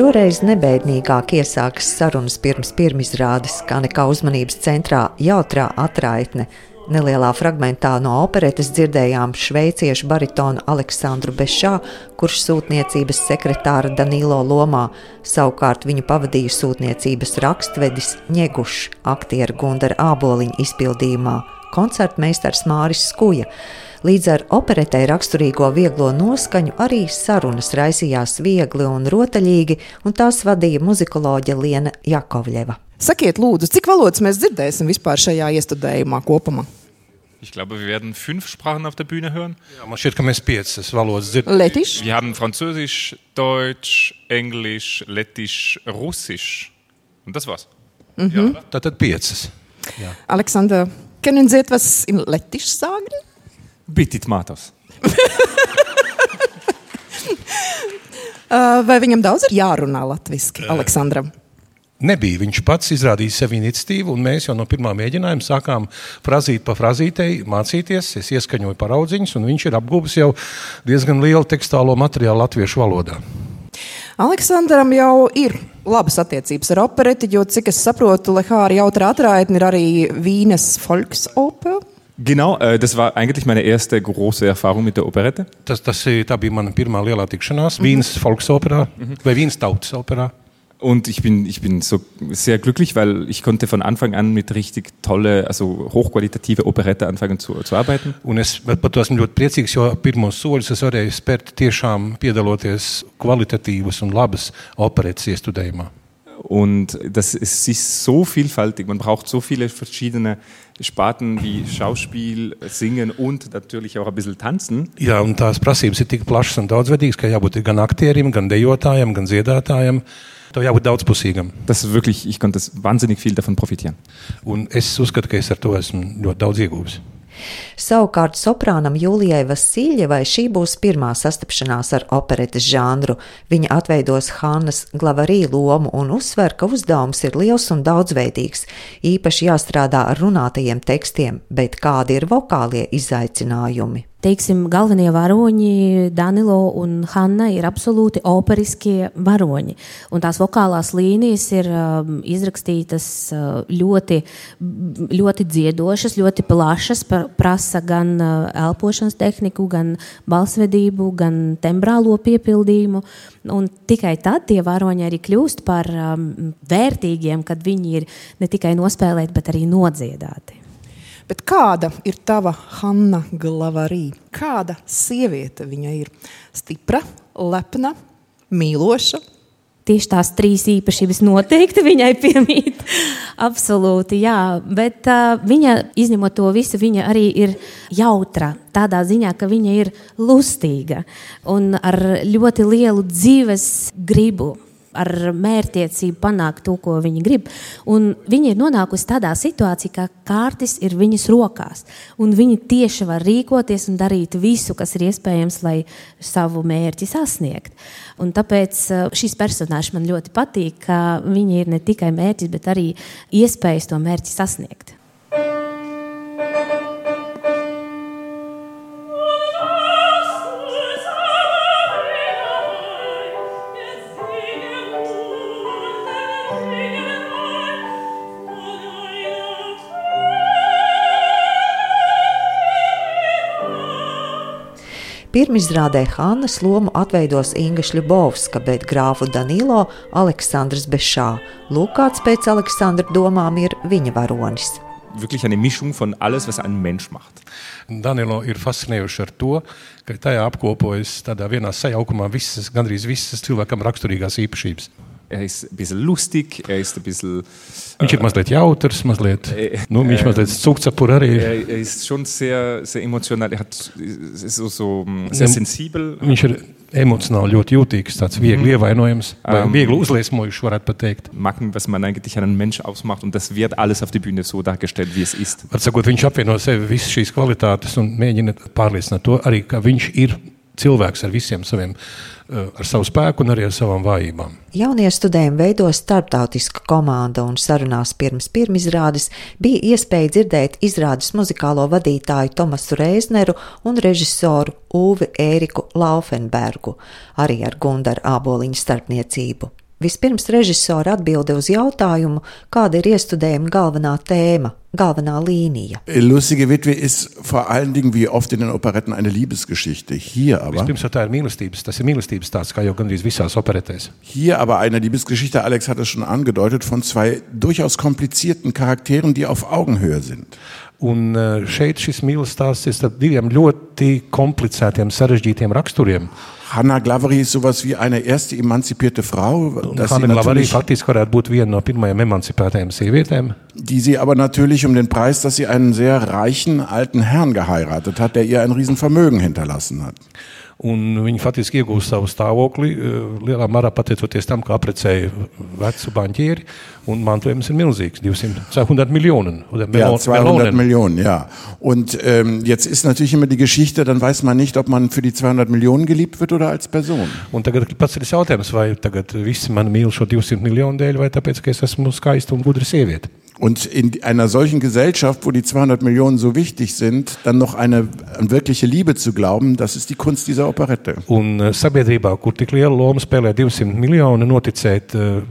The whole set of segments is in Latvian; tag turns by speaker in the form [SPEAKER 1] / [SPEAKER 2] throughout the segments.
[SPEAKER 1] Šoreiz nebeidnīgāk iesākas sarunas pirms pirmizrādes, kā nekā uzmanības centrā jautrā atraitne. Nelielā fragmentā no operetes dzirdējām šveiciešu baritonu Aleksandru Bešā, kurš sūtniecības sekretāra Danilo lomā, savukārt viņu pavadīja sūtniecības rakstvedis Ņegušs, aktieru Gundara Āboliņa izpildījumā, koncertmeistars Māris Skuja. Līdz ar operetei raksturīgo vieglo noskaņu arī sarunas raisījās viegli un rotaļīgi, un tās vadīja muzikoloģe Liena Jakovļeva.
[SPEAKER 2] Sakiet, lūdzu, cik valodas mēs dzirdēsim vispār šajā iestudējumā kopumā?
[SPEAKER 3] Ich glaube, wir werden fünf Sprachen auf der Bühne hören.
[SPEAKER 4] Jā, man šķiet, ka mēs piecas valodas dzirdam.
[SPEAKER 2] Letišs,
[SPEAKER 3] Wir haben Französisch, Deutsch, Englisch, Lettisch, Russisch. Und das war's.
[SPEAKER 4] Tātad piecas.
[SPEAKER 2] Aleksandra, können Sie etwas in Lettisch sagen?
[SPEAKER 3] Bitte, Matos.
[SPEAKER 2] Uh, Vai viņam daudz ir jārunā latviešu, Aleksandram?
[SPEAKER 4] Nebija. Viņš pats izrādīja sev iniciatīvu, un mēs jau no pirmā mēģinājuma sākām frāzīt pa frāzītei, mācīties. Es ieskaņoju paraudziņus, un viņš ir apgūlis jau diezgan lielu tekstālo materiālu latviešu valodā.
[SPEAKER 2] Aleksandram jau ir labas attiecības ar opereti, jo, cik es saprotu, Lehāra jautra atraitne ir arī Vīnes Volksoper.
[SPEAKER 3] Genau, äh, das war eigentlich meine erste große Erfahrung mit der Operette.
[SPEAKER 4] Tas, tas tā bija mana pirmā lielā tikšanās Vīnes Folksoperā vai Vīnes tautas operā.
[SPEAKER 3] Und ich bin, ich bin so sehr glücklich, weil ich konnte von Anfang an mit richtig tolle, also hochqualitative Operette anfangen zu, zu arbeiten.
[SPEAKER 4] Un es par to esmu ļoti priecīgs, jo pirmos soļus es varēju spērt tiešām piedaloties kvalitatīvas un labas operetes iestudējumā.
[SPEAKER 3] Und das ist, sie ist so vielfältig. Man braucht so viele verschiedene Sparten wie Schauspiel, Singen und natürlich auch ein bisschen Tanzen.
[SPEAKER 4] Jā, un tās prasības ir tik plašas un daudzveidīgas, ka jābūt gan aktierim, gan dejotājam, gan dziedātājam. Tev jābūt daudzpusīgam.
[SPEAKER 3] Das ist wirklich, ich konnte wahnsinnig viel davon profitieren.
[SPEAKER 4] Un es uzskatu, ka es ar to esmu ļoti daudz ieguvis.
[SPEAKER 1] Savukārt soprānam Jūlijai Vasiljevai šī būs pirmā sastapšanās ar operetes žanru. Viņa atveidos Hannas Glavarī lomu un uzsver, ka uzdevums ir liels un daudzveidīgs. Īpaši jāstrādā ar runātajiem tekstiem, bet kādi ir vokālie izaicinājumi?
[SPEAKER 5] Teiksim, galvenie varoņi, Danilo un Hanna, ir absolūti operiskie varoņi. Un tās vokālās līnijas ir um, izrakstītas uh, ļoti, ļoti dziedošas, ļoti plašas, pra- prasa gan uh, elpošanas tehniku, gan balsvedību, gan tembrālo piepildījumu. Un tikai tad tie varoņi arī kļūst par um, vērtīgiem, kad viņi ir ne tikai nospēlēti, bet arī nodziedāti.
[SPEAKER 2] Bet kāda ir tava Hanna Glavarī? Kāda sieviete viņa ir? Stipra, lepna, mīloša.
[SPEAKER 5] Tieši tās trīs īpašības noteikti viņai piemīt. Absolūti, jā. Bet uh, viņa, izņemot to visu, viņa arī ir jautra. Tādā ziņā, ka viņa ir lustīga un ar ļoti lielu dzīves gribu. Ar mērķtiecību panākt to, ko viņa grib. Un viņa ir nonākusi tādā situācijā, ka kārtas ir viņas rokās. Un viņa tieši var rīkoties un darīt visu, kas ir iespējams, lai savu mērķi sasniegtu. Tāpēc eh, šis personāžs man ļoti patīk, ka viņa ir ne tikai mērķis, bet arī iespējas to mērķi sasniegt.
[SPEAKER 1] Pirmizrādē Hannas lomu atveidos Inga Šļubovska, bet grāfu Danilo Aleksandrs Bešā. Lūk, kāds pēc Aleksandra domām ir viņa varonis.
[SPEAKER 3] Wirklich eine Mischung von alles, was ein Mensch macht.
[SPEAKER 4] Danilo ir fascinējuši ar to, ka tajā apkopojas tādā vienā sajaukumā visas, gandrīz visas cilvēkam raksturīgās īpašības.
[SPEAKER 3] Er ist ein bisschen lustig, er ist ein bisschen.
[SPEAKER 4] Viņš ir mazliet jautrs, mazliet, nu, viņš mazliet cukcepur arī.
[SPEAKER 3] Er, ist schon sehr, sehr emotional, er hat, ist so, so mm, sehr sensibel.
[SPEAKER 4] Viņš ir emocionāli ļoti jūtīgs, tāds viegli ievainojams, vai
[SPEAKER 3] Um,
[SPEAKER 4] viegli uzliesmojušs, varētu pat teikt.
[SPEAKER 3] Machen, was man eigentlich einen Mensch ausmacht und das wird alles auf der Bühne so dargestellt, wie es ist.
[SPEAKER 4] Var sakot, viņš apvieno sevi visas šīs kvalitātes un mēģina pārliecināt to arī, ka viņš ir cilvēks ar visiem saviem, uh, ar savu spēku un arī ar savām vājībām.
[SPEAKER 1] Jaunie studējumi veido starptautiska komanda, un sarunās pirms pirmizrādes bija iespēja dzirdēt izrādes muzikālo vadītāju Tomasu Reizneru un režisoru Uvi Ēriku Laufenbergu, arī ar Gundaru Āboliņu starpniecību. Vispirms režisora atbilde uz jautājumu, kāda ir iestudējuma galvenā tēma, galvenā līnija.
[SPEAKER 6] Lustige Witwe ist vor allen Dingen wie oft in den Operetten eine Liebesgeschichte. Hier aber,
[SPEAKER 4] Vispirms jau tā ir mīlestības, tas ir mīlestības stāsts, kā jau gandrīz visās operetēs.
[SPEAKER 6] hier aber eine Liebesgeschichte, Alex hat es schon angedeutet, von zwei durchaus komplizierten Charakteren, die auf Augenhöhe sind.
[SPEAKER 4] Un uh, šeit šis mīlestības stāsts ir starp diviem ļoti komplicētiem, sarežģītiem raksturiem.
[SPEAKER 6] Hannah Glavery ist sowas wie eine erste emanzipierte Frau, dass sie
[SPEAKER 4] Hanna Glavarī
[SPEAKER 6] natürlich,
[SPEAKER 4] faktiski varētu būt viena no pirmajām emancipētajām sievietēm.
[SPEAKER 6] die sie aber natürlich um den Preis, dass sie einen sehr reichen alten Herrn geheiratet hat, der ihr ein Riesenvermögen hinterlassen hat.
[SPEAKER 4] Viņi faktiski iegūst savu stāvokli eh, lielā mērā pateicoties tam, ka apprecēja vecu banķieri. Mantojums ir milzīgs - 200, 200 Millionen. Oder
[SPEAKER 6] Ja,
[SPEAKER 4] Melon-
[SPEAKER 6] 200
[SPEAKER 4] Melonen.
[SPEAKER 6] Millionen, ja. Und ähm, jetzt ist natürlich immer die Geschichte, dann weiß man nicht, ob man für die 200 Millionen geliebt wird oder als Person.
[SPEAKER 4] Un tagad pats ir jautājums, vai tagad visi mani mīl šo 200 miljonu dēļ, vai tāpēc, ka es esmu skaista un gudra sieviete.
[SPEAKER 6] Und in einer solchen Gesellschaft, wo die 200 Millionen so wichtig sind, dann noch eine, an wirkliche Liebe zu glauben, das ist die Kunst dieser Operette.
[SPEAKER 4] Un eh, sabiedrībā, kur tik lielu lomu spēlē 200 miljoni, noticēt eh,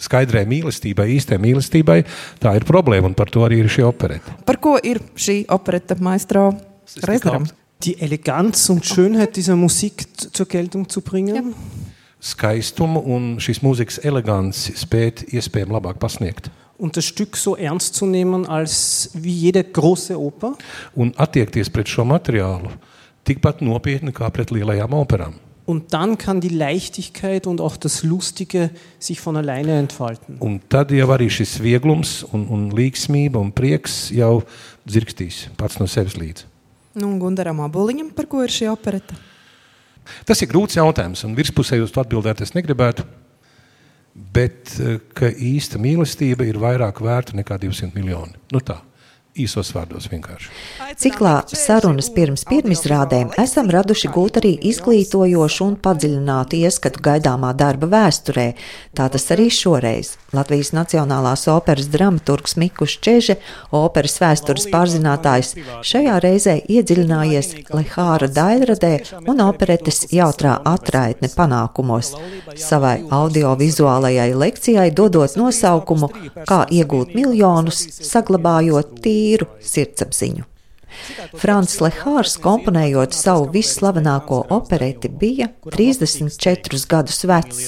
[SPEAKER 4] skaidrai mīlestībai, īstai mīlestībai, tā ir problēma, un par to arī ir šī opereta.
[SPEAKER 2] Par ko ir šī opereta maestro Reizneram?
[SPEAKER 7] Die Eleganz und Schönheit dieser Musik zur Geltung zu bringen.
[SPEAKER 4] Skaistumu un šīs mūzikas eleganci spēt iespējami labāk pasniegt.
[SPEAKER 7] Und das Stück so ernst zu nehmen als wie jede große Oper.
[SPEAKER 4] Un attiekties pret šo materiālu tikpat nopietni kā pret lielajām operām.
[SPEAKER 7] Und dann kann die Leichtigkeit und auch das Lustige sich von alleine entfalten.
[SPEAKER 4] Un tad jau arī šis vieglums, un, un līgsmība un prieks jau dzirkstīs pats no sevis līdzi.
[SPEAKER 2] Nu, un Gundaram Aboliņam, par ko ir šī opereta?
[SPEAKER 4] Tas ir grūts jautājums, un virspusē uz to atbildēt es negribētu. Bet eh, ka īsta mīlestība ir vairāk vērta nekā 200 miljoni. Nu tā, īsos vārdos vienkārši.
[SPEAKER 1] Ciklā sarunas pirms pirmizrādēm esam raduši gūt arī izglītojošu un padziļinātu ieskatu gaidāmā darba vēsturē. Tā tas arī šoreiz. Latvijas Nacionālās operas dramaturgs Mikus Čeže, operas vēstures pārzinātājs, šajā reizē iedziļinājies Lehāra daļradē un operetes jautrā atraitne panākumos. Savai audiovizuālajai lekcijai dodot nosaukumu Kā iegūt miljonus, saglabājot tīru sirdsapziņu. Frants Lehārs, komponējot savu visslavenāko opereti, bija 34 gadus vecs,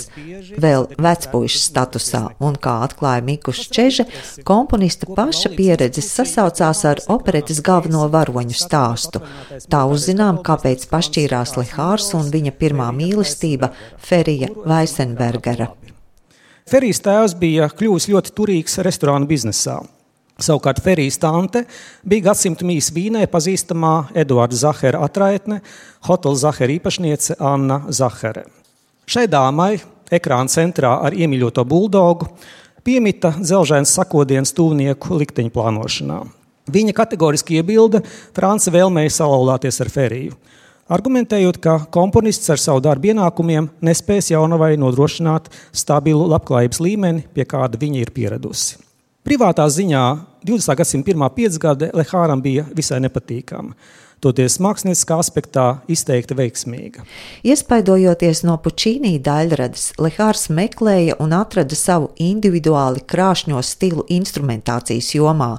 [SPEAKER 1] vēl vecpuiša statusā, un, kā atklāja Mikus Čeže, komponista paša pieredzes sasaucās ar operetes galveno varoņu stāstu. Tā uzzinām, kāpēc pašķīrās Lehārs un viņa pirmā mīlestība Ferija Vaisenbergera.
[SPEAKER 7] Ferijs tēvs bija kļuvis ļoti turīgs restorānu biznesā. Savukārt Ferijas tante bija gadsimta mīs vīnē pazīstamā Eduarda Zahara atraitne, hotela Zahara īpašniece Anna Zahara. Šai dāmai ekrāna centrā ar iemīļoto buldogu piemita dzelžains sakodiens tuvnieku likteņu plānošanā. Viņa kategoriski iebilda Franca vēlmei salauzties ar Feriju, argumentējot, ka komponists ar savu darbu ienākumiem nespēs jaunavai nodrošināt stabilu labklājības līmeni, pie kāda viņa ir pieradusi. Privātā ziņā 20. gadsimta pirmā piecgade Lehāram bija visai nepatīkama. Toties mākslinieckā aspektā izteikti veiksmīga.
[SPEAKER 1] Iespaidojoties no Pučīnī daļradas, Lehārs meklēja un atrada savu individuāli krāšņo stilu instrumentācijas jomā,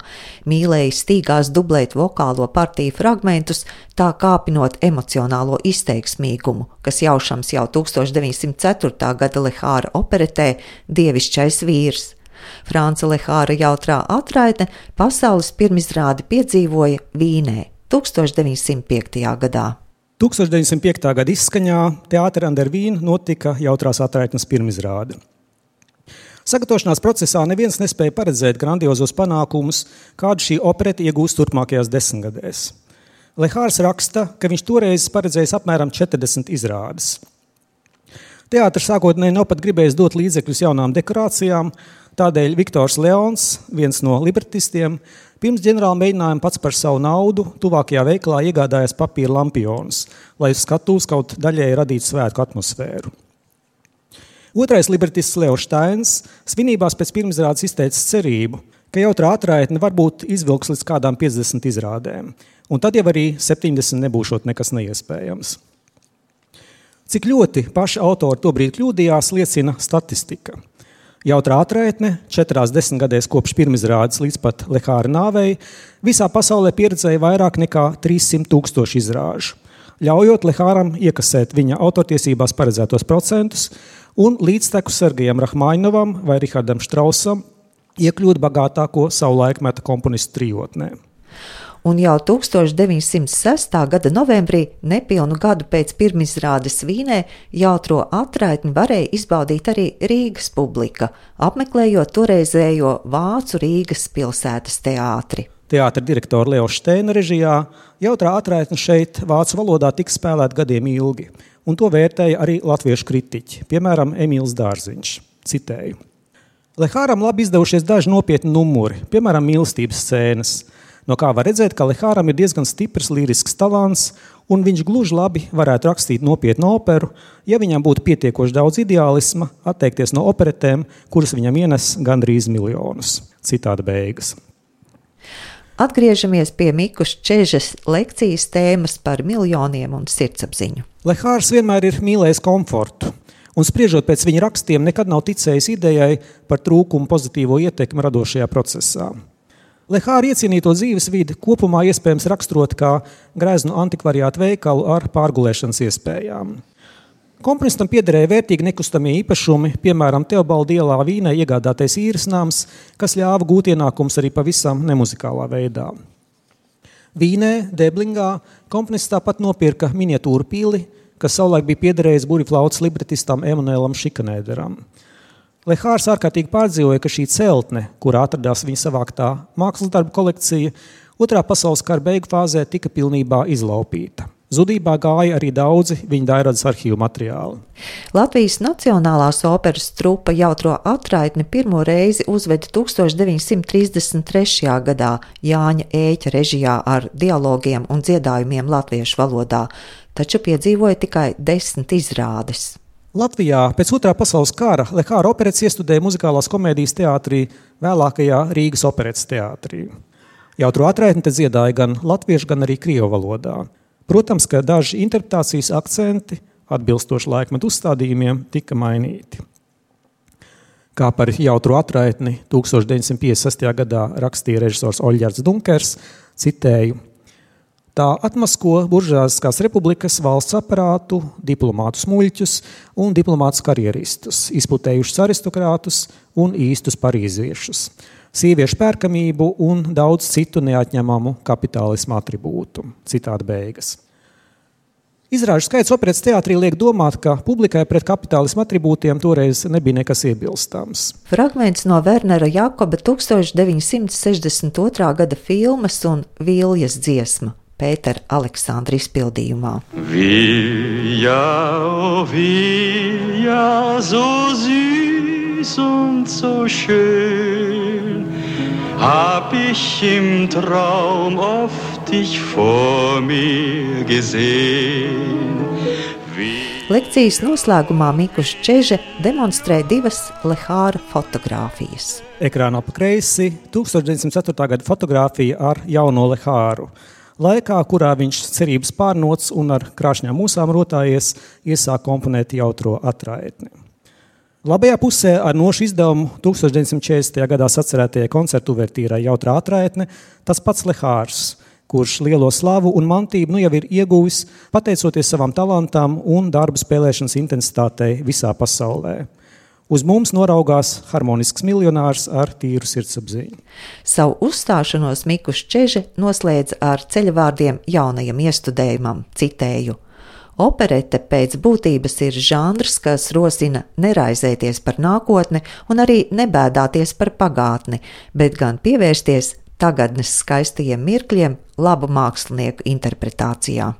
[SPEAKER 1] mīlēja stīgās dublēt vokālo partiju fragmentus, tā kāpinot emocionālo izteiksmīgumu, kas jaušams jau 1904. gada Lehāra operetē Dievišķais vīrs. Franca Lehāra jautrā atraitne pasaules pirmizrādi piedzīvoja Vīnē 1905. gadā.
[SPEAKER 7] 1905. gada izskaņā Teātrī Andervīna notika jautrās atraitnes pirmizrāde. Sagatavošanās procesā neviens nespēja paredzēt grandiozos panākumus, kādu šī opereta iegūs turpmākajās desmitgadēs. Lehārs raksta, ka viņš toreiz paredzējis apmēram 40 izrādes. Teātris sākotnēji nav pat gribējis dot līdzekļus jaunām dekorācijām, tādēļ Viktors Leons, viens no libertistiem, Pirms ģenerāla mēģinājuma pats par savu naudu tuvākajā veikalā iegādājās papīra lampionus, lai uz skatuves kaut daļēji radītu svētku atmosfēru. Otrais libertists Leo Steins svinībās pēc pirmizrādes izteica cerību, ka jautrā atraitne varbūt izvilks līdz kādām 50 izrādēm, un tad jau arī 70 nebūšot nekas neiespējams. Cik ļoti paši autori tobrīd kļūdījās, liecina statistika. Jautrā atraitne četrās desmitgadēs kopš pirmizrādes līdz pat Lehāra nāvei visā pasaulē pieredzēja vairāk nekā 300 tūkstošu izrāžu, ļaujot Lehāram iekasēt viņa autortiesībās paredzētos procentus un līdztekus Sergejam Rahmainovam vai Rihardam Štrausam iekļūt bagātāko savu laikmetu komponistu trijotnē.
[SPEAKER 1] Un jau 1906. gada novembrī, nepilnu gadu pēc pirmizrādes Vīnē, jautro atraitni varēja izbaudīt arī Rīgas publika, apmeklējot toreizējo Vācu Rīgas pilsētas teātri.
[SPEAKER 7] Teātra direktora Leo Steina režijā jautrā atraitne šeit vācu valodā tika spēlēta gadiem ilgi, un to vērtēja arī latviešu kritiķi, piemēram, Emīls Dārziņš. Citēju. Lehāram labi izdevušies daži nopietni numuri, piemēram, mīlestības scēnas, no kā var redzēt, ka Lehāram ir diezgan stiprs līrisks talants, un viņš gluži labi varētu rakstīt nopietnu operu, ja viņam būtu pietiekoši daudz ideālisma, atteikties no operetēm, kuras viņam ienes gandrīz miljonus. Citāda beigas.
[SPEAKER 1] Atgriežamies pie Mikus Čežas lekcijas tēmas par miljoniem un sirdsapziņu.
[SPEAKER 7] Lehārs vienmēr ir mīlējis komfortu, un spriežot pēc viņa rakstiem, nekad nav ticējis idejai par trūkumu pozitīvo ietekmi radošajā procesā. Lehāra iecienīto dzīves vidi kopumā iespējams raksturot kā greznu antikvariātu veikalu ar pārgulēšanas iespējām. Komponistam piederēja vērtīgi nekustamie īpašumi, piemēram, Teobalda ielā Vīnē iegādātais īres nams, kas ļāva gūt ienākumus arī pavisam nemuzikālā veidā. Vīnē, Deblingā komponists tāpat nopirka miniatūru pili, kas savulaik bija piederējis burbuļflautas libretistam Emanuēlam Šikanēderam. Lehārs ārkārtīgi pārdzīvoja, ka šī celtne, kur atradās viņa savāktā mākslas darbu kolekcija, otrā pasaules kara beigu fāzē tika pilnībā izlaupīta. Zudībā gāja arī daudzi viņa dairadas arhīvu materiāli.
[SPEAKER 1] Latvijas Nacionālās operas trupa jautro atraitni pirmo reizi uzveda 1933. gadā Jāņa Ēķa režijā ar dialogiem un dziedājumiem latviešu valodā, taču piedzīvoja tikai desmit izrādes.
[SPEAKER 7] Latvijā pēc otrā pasaules kara Lehāra operetes iestudēja muzikālās komēdijas teātrī, vēlākajā Rīgas operetes teātrī. Jautru atraitni te dziedāja gan latviešu, gan arī krievu valodā. Protams, ka daži interpretācijas akcenti, atbilstoši laikmetu uzstādījumiem, tika mainīti. Kā par jautru atraitni 1956. gadā rakstīja režisors Oļģerts Dunkers, citēju: Tā atmasko buržāziskās republikas valsts aparātu, diplomātus muļķus un diplomātus karjeristus, izputējušus aristokrātus un īstus parīziešus, sieviešu pērkamību un daudz citu neatņemamu kapitālismu attribūtu. Citādi beigas. Izrāžu skaits operas teātrī liek domāt, ka publikai pret kapitālismu attribūtiem toreiz nebija nekas iebilstams.
[SPEAKER 1] Fragments no Wernera Jakoba 1962. gada filmas un Viljas dziesma Pētera Aleksandra izpildījumā.
[SPEAKER 8] Vilja, oh Vilja, so süß und so schön, hab ich im Traum oft dich vor mir gesehen.
[SPEAKER 1] Lekcijas noslēgumā Mikls Čeže demonstrē divas Lehāra fotogrāfijas.
[SPEAKER 7] Ekrānā pa kreisi 1904. gada fotografija ar jauno Lehāru laikā, kurā viņš cerības pārnots un ar krāšņām mūsām rotājies, iesāk komponēt jautro atraitni. Labajā pusē ar nošu izdevumu 1940. gadā sacerētajai koncertu vertīrai jautrā atraitne tas pats Lehārs, kurš lielo slavu un mantību nu jau ir ieguvis pateicoties savam talantam un darba spēlēšanas intensitātei visā pasaulē. Uz mums noraugās harmonisks miljonārs ar tīru sirdsapziņu.
[SPEAKER 1] Savu uzstāšanos Mikls Čeže noslēdz ar ceļvārdiem jaunajam iestudējumam, citēju. Operete pēc būtības ir žanrs, kas rosina neraizēties par nākotni un arī nebēdāties par pagātni, bet gan pievērsties tagadnes skaistajiem mirkļiem labu mākslinieku interpretācijā.